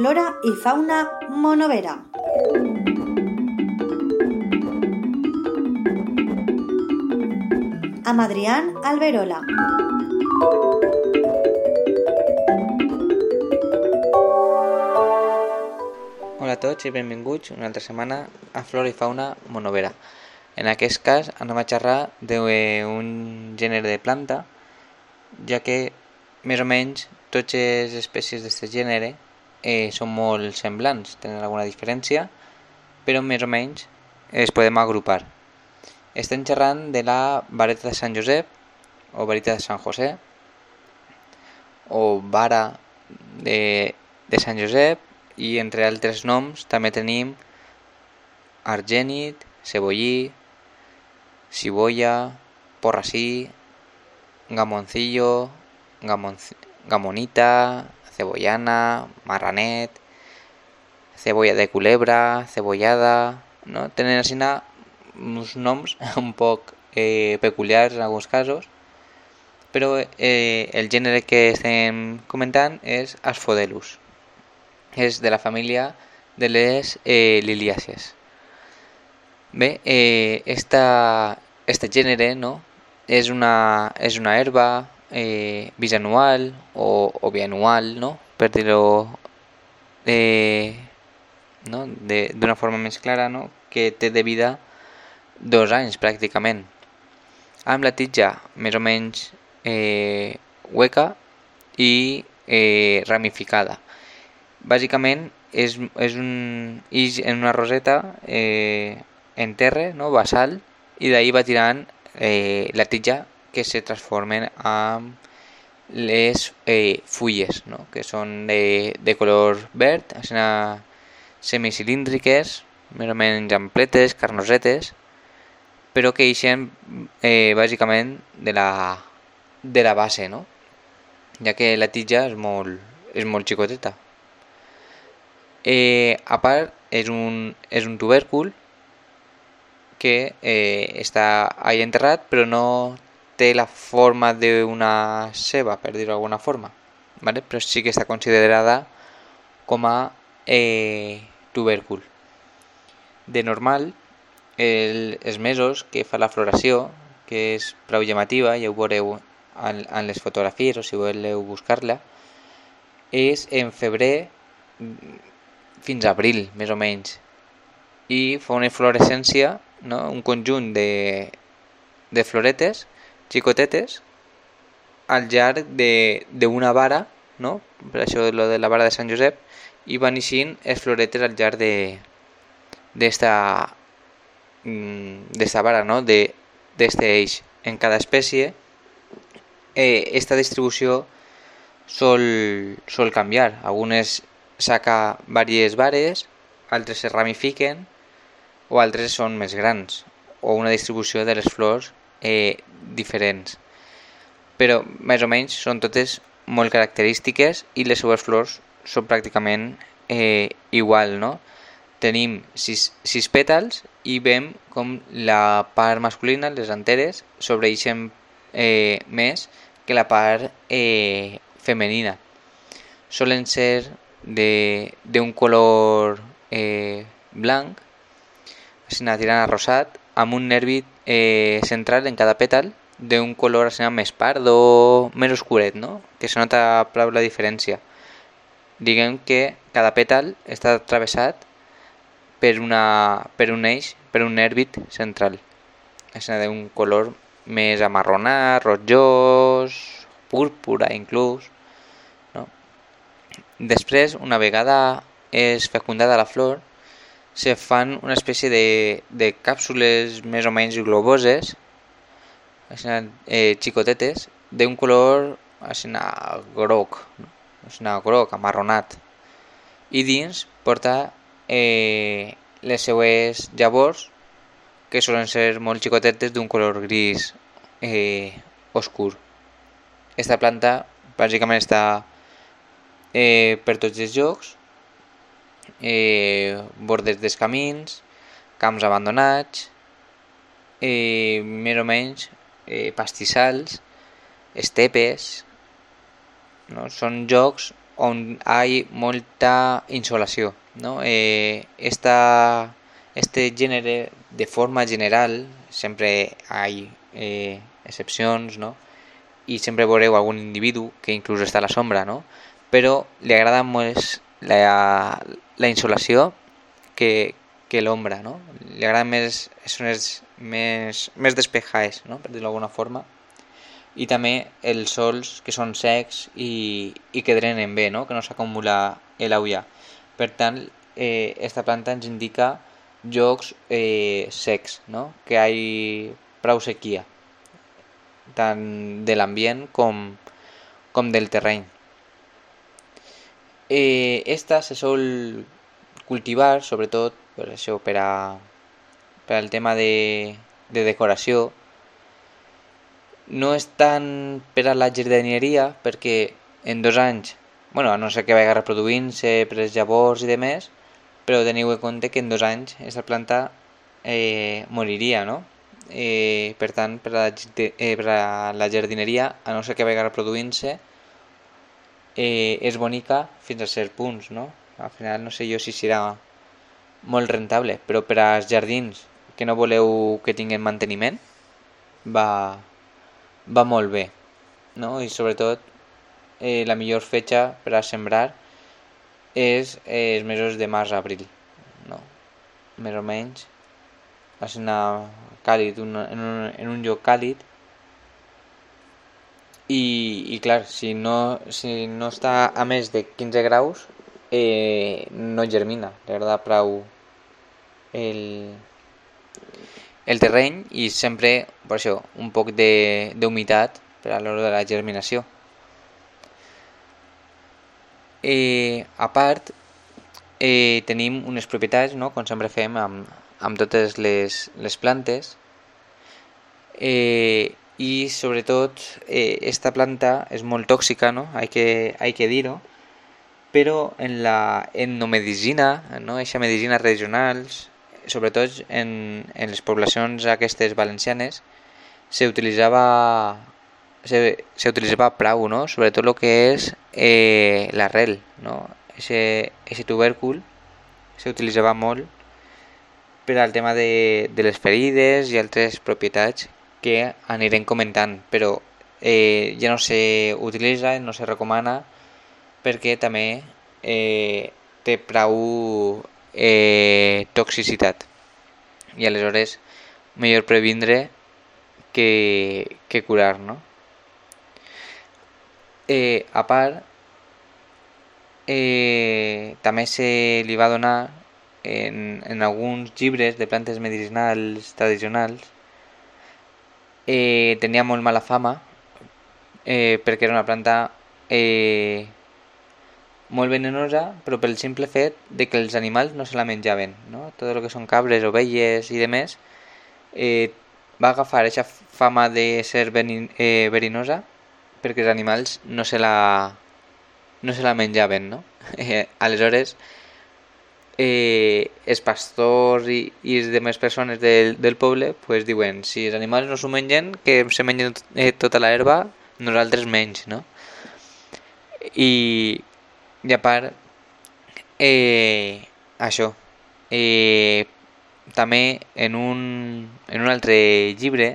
flora y fauna monovera. Amb Adrián Alberola. Hola a tots i benvinguts una altra setmana a Flora i Fauna Monovera. En aquest cas anem a xerrar d'un gènere de planta, ja que més o menys totes les espècies d'aquest gènere eh, són molt semblants, tenen alguna diferència, però més o menys es podem agrupar. Estem xerrant de la vareta de Sant Josep, o vareta de Sant José, o vara de, de Sant Josep, i entre altres noms també tenim argènit, cebollí, cibolla, porrací, gamoncillo, gamonc gamonita, cebollana, marranet, cebolla de culebra, cebollada... No? Tenen així uns noms un poc eh, peculiars en alguns casos, però eh, el gènere que estem comentant és Asphodelus és de la família de les eh, liliàcies. Bé, eh, esta, este gènere no? és, una, és una herba eh, bisanual o, o bianual, no? per dir-ho eh, no? d'una forma més clara, no? que té de vida dos anys pràcticament, amb la tija més o menys eh, hueca i eh, ramificada. Bàsicament és, és un ix en una roseta eh, en terra, no? basal, i d'ahir va tirant eh, la tija que se transformen en les eh, fulles, no? que són de, de color verd, semicilíndriques, més o menys ampletes, carnosetes, però que eixen eh, bàsicament de la, de la base, no? ja que la tija és molt, és molt xicoteta. Eh, a part, és un, és un tubèrcul que eh, està ahí enterrat però no té la forma d'una ceba, per dir-ho d'alguna forma, ¿vale? però sí que està considerada com a eh, tubèrcul. De normal, el, els mesos que fa la floració, que és prou llamativa, ja ho veureu en, en les fotografies o si voleu buscar-la, és en febrer fins a abril, més o menys. I fa una inflorescència, no? un conjunt de, de floretes xicotetes al llarg d'una vara, no? per això lo de la vara de Sant Josep, i van eixint les floretes al llarg d'esta d'esta vara, no? d'este eix. En cada espècie, eh, esta distribució sol, sol canviar. Algunes saca diverses vares, altres es ramifiquen o altres són més grans o una distribució de les flors eh, diferents. Però més o menys són totes molt característiques i les seues flors són pràcticament eh, igual, no? Tenim sis, sis pètals i veiem com la part masculina, les anteres, sobreixen eh, més que la part eh, femenina. Solen ser d'un color eh, blanc, així tirant a rosat, amb un nervi eh, central en cada pètal d'un color així més pardo, més oscuret, no? que se nota prou la diferència. Diguem que cada pètal està travessat per, una, per un eix, per un nervit central. És d'un color més amarronat, rojós, púrpura inclús. Després, una vegada és fecundada la flor, se fan una espècie de, de càpsules més o menys globoses, eh, xicotetes, d'un color així, groc, així, groc, amarronat. I dins porta eh, les seues llavors, que solen ser molt xicotetes d'un color gris eh, oscur. Esta planta bàsicament està eh, per tots els jocs, eh, bordes dels camins, camps abandonats, eh, més o menys eh, pastissals, estepes... No? Són jocs on hi molta insolació. No? Eh, esta, este gènere, de forma general, sempre hi eh, excepcions, no? i sempre veureu algun individu que inclús està a la sombra, no? però li agrada més la, la insolació que, que l'ombra, no? Li agrada més, els més, més despejades, no? per dir-ho d'alguna forma. I també els sols que són secs i, i que drenen bé, no? que no s'acumula l'aulla. Per tant, eh, esta planta ens indica jocs eh, secs, no? que hi ha prou sequia, tant de l'ambient com, com del terreny. Eh, esta se sol cultivar, sobretot per això, per, a, per al tema de, de decoració. No és tant per a la jardineria, perquè en dos anys, bueno, a no ser que vagi reproduint-se per els llavors i de més, però teniu en compte que en dos anys aquesta planta eh, moriria, no? Eh, per tant, per a, la, eh, per a la jardineria, a no ser que vagi reproduint-se, eh, és bonica fins a cert punts, no? Al final no sé jo si serà molt rentable, però per als jardins que no voleu que tinguin manteniment va, va molt bé, no? I sobretot eh, la millor fetge per a sembrar és eh, els mesos de març a abril, no? Més o menys. Ser una càlid, una, en, un, en un lloc càlid i, i clar, si no, si no està a més de 15 graus, eh, no germina. Li agrada prou el, el terreny i sempre, per això, un poc d'humitat per a l'hora de la germinació. Eh, a part, eh, tenim unes propietats, no? com sempre fem amb, amb totes les, les plantes, eh, y sobretot eh, esta planta és molt tòxica, no? hay que, hay que dir-ho, però en la etnomedicina, no? eixa medicina regionals, sobretot en, en les poblacions aquestes valencianes, s'utilitzava se, se utilitzava prou, no? sobretot el que és eh, l'arrel, no? Ese, ese tubèrcul s'utilitzava molt per al tema de, de les ferides i altres propietats que anirem comentant, però eh, ja no s'utilitza, no se recomana, perquè també eh, té prou eh, toxicitat. I aleshores, millor previndre que, que curar, no? Eh, a part, eh, també se li va donar en, en alguns llibres de plantes medicinals tradicionals eh, tenia molt mala fama eh, perquè era una planta eh, molt venenosa però pel simple fet de que els animals no se la menjaven no? tot el que són cabres, ovelles i demés eh, va agafar aquesta fama de ser venin, eh, verinosa perquè els animals no se la, no se la menjaven no? Eh, aleshores eh, els pastors i, i les demés persones del, del poble pues, diuen si els animals no s'ho mengen, que se mengen eh, tota l'herba, nosaltres menys, no? I, i a part, eh, això, eh, també en un, en un altre llibre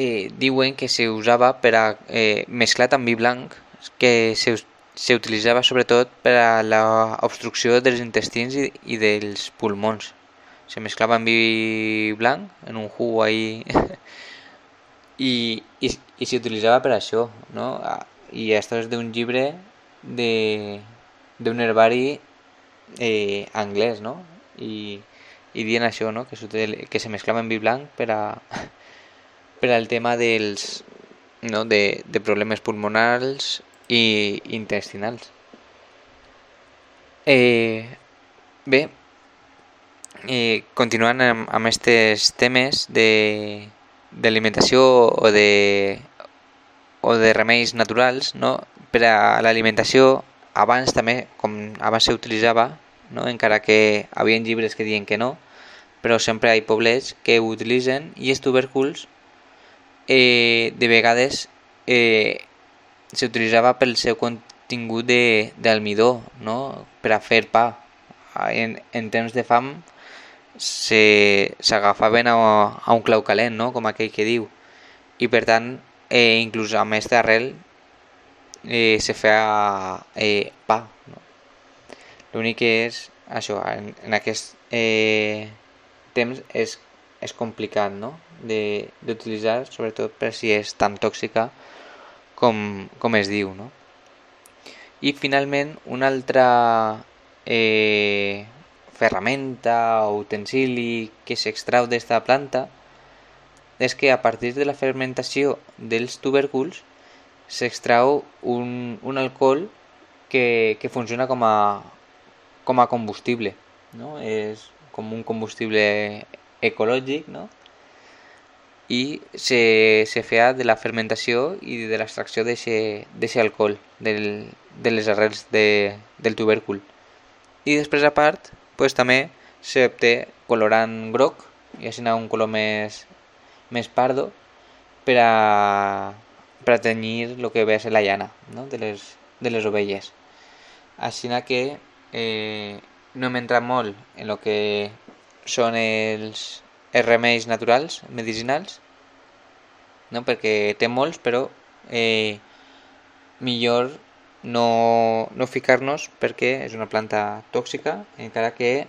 eh, diuen que se usava per a eh, mesclat amb vi blanc que se s'utilitzava sobretot per a l'obstrucció dels intestins i, i dels pulmons. Se mesclava amb vi blanc, en un jugo ahí, i, i, i s'utilitzava per això, no? I això és d'un llibre d'un herbari eh, anglès, no? I, i dient això, no? Que, que se mesclava amb vi blanc per a per al tema dels, no? de, de problemes pulmonals i intestinals. Eh, bé, eh, continuant amb, amb aquests temes d'alimentació o de, o de remeis naturals, no? per a l'alimentació abans també, com abans s'utilitzava, no? encara que havia llibres que diuen que no, però sempre hi ha poblets que ho utilitzen i els tubèrculs eh, de vegades eh, s'utilitzava pel seu contingut d'almidó, no? per a fer pa. En, en temps de fam s'agafaven a, a un clau calent, no? com aquell que diu. I per tant, eh, inclús amb aquesta arrel eh, se feia eh, pa. No? L'únic que és això, en, en aquest eh, temps és, és complicat no? d'utilitzar, sobretot per si és tan tòxica com, com es diu. No? I finalment una altra eh, ferramenta o utensili que s'extrau d'esta planta és que a partir de la fermentació dels tubèrculs s'extrau un, un alcohol que, que funciona com a, com a combustible. No? És com un combustible ecològic no? I se, se feia de la fermentació i de l'extracció d'aquest alcohol del, de les arrels de, del tubèrcul. I després a part pues, també s'obté colorant groc i així un color més, més pardo per a, per a tenyir el que ve a ser la llana no? de, les, de les ovelles. Així que eh, no hem entrat molt en el que són els, els remeis naturals, medicinals, no? perquè té molts, però eh, millor no, no ficar-nos perquè és una planta tòxica, encara que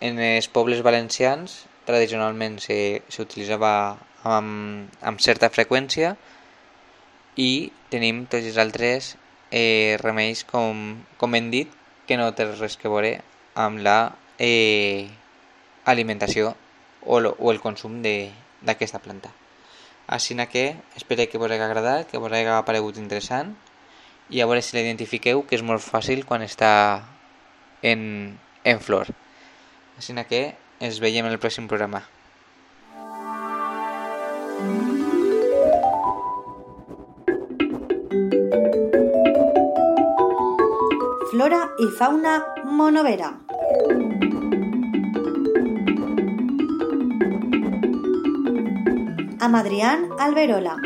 en els pobles valencians tradicionalment s'utilitzava amb, amb certa freqüència i tenim tots els altres eh, remeis, com, com hem dit, que no té res que veure amb la eh, alimentació o, lo, o el consum d'aquesta planta. Així que espero que us hagi agradat, que us hagi aparegut interessant i a veure si l'identifiqueu, que és molt fàcil quan està en, en flor. Així que ens veiem en el pròxim programa. Flora i fauna monovera. Amb Adrián Alberola.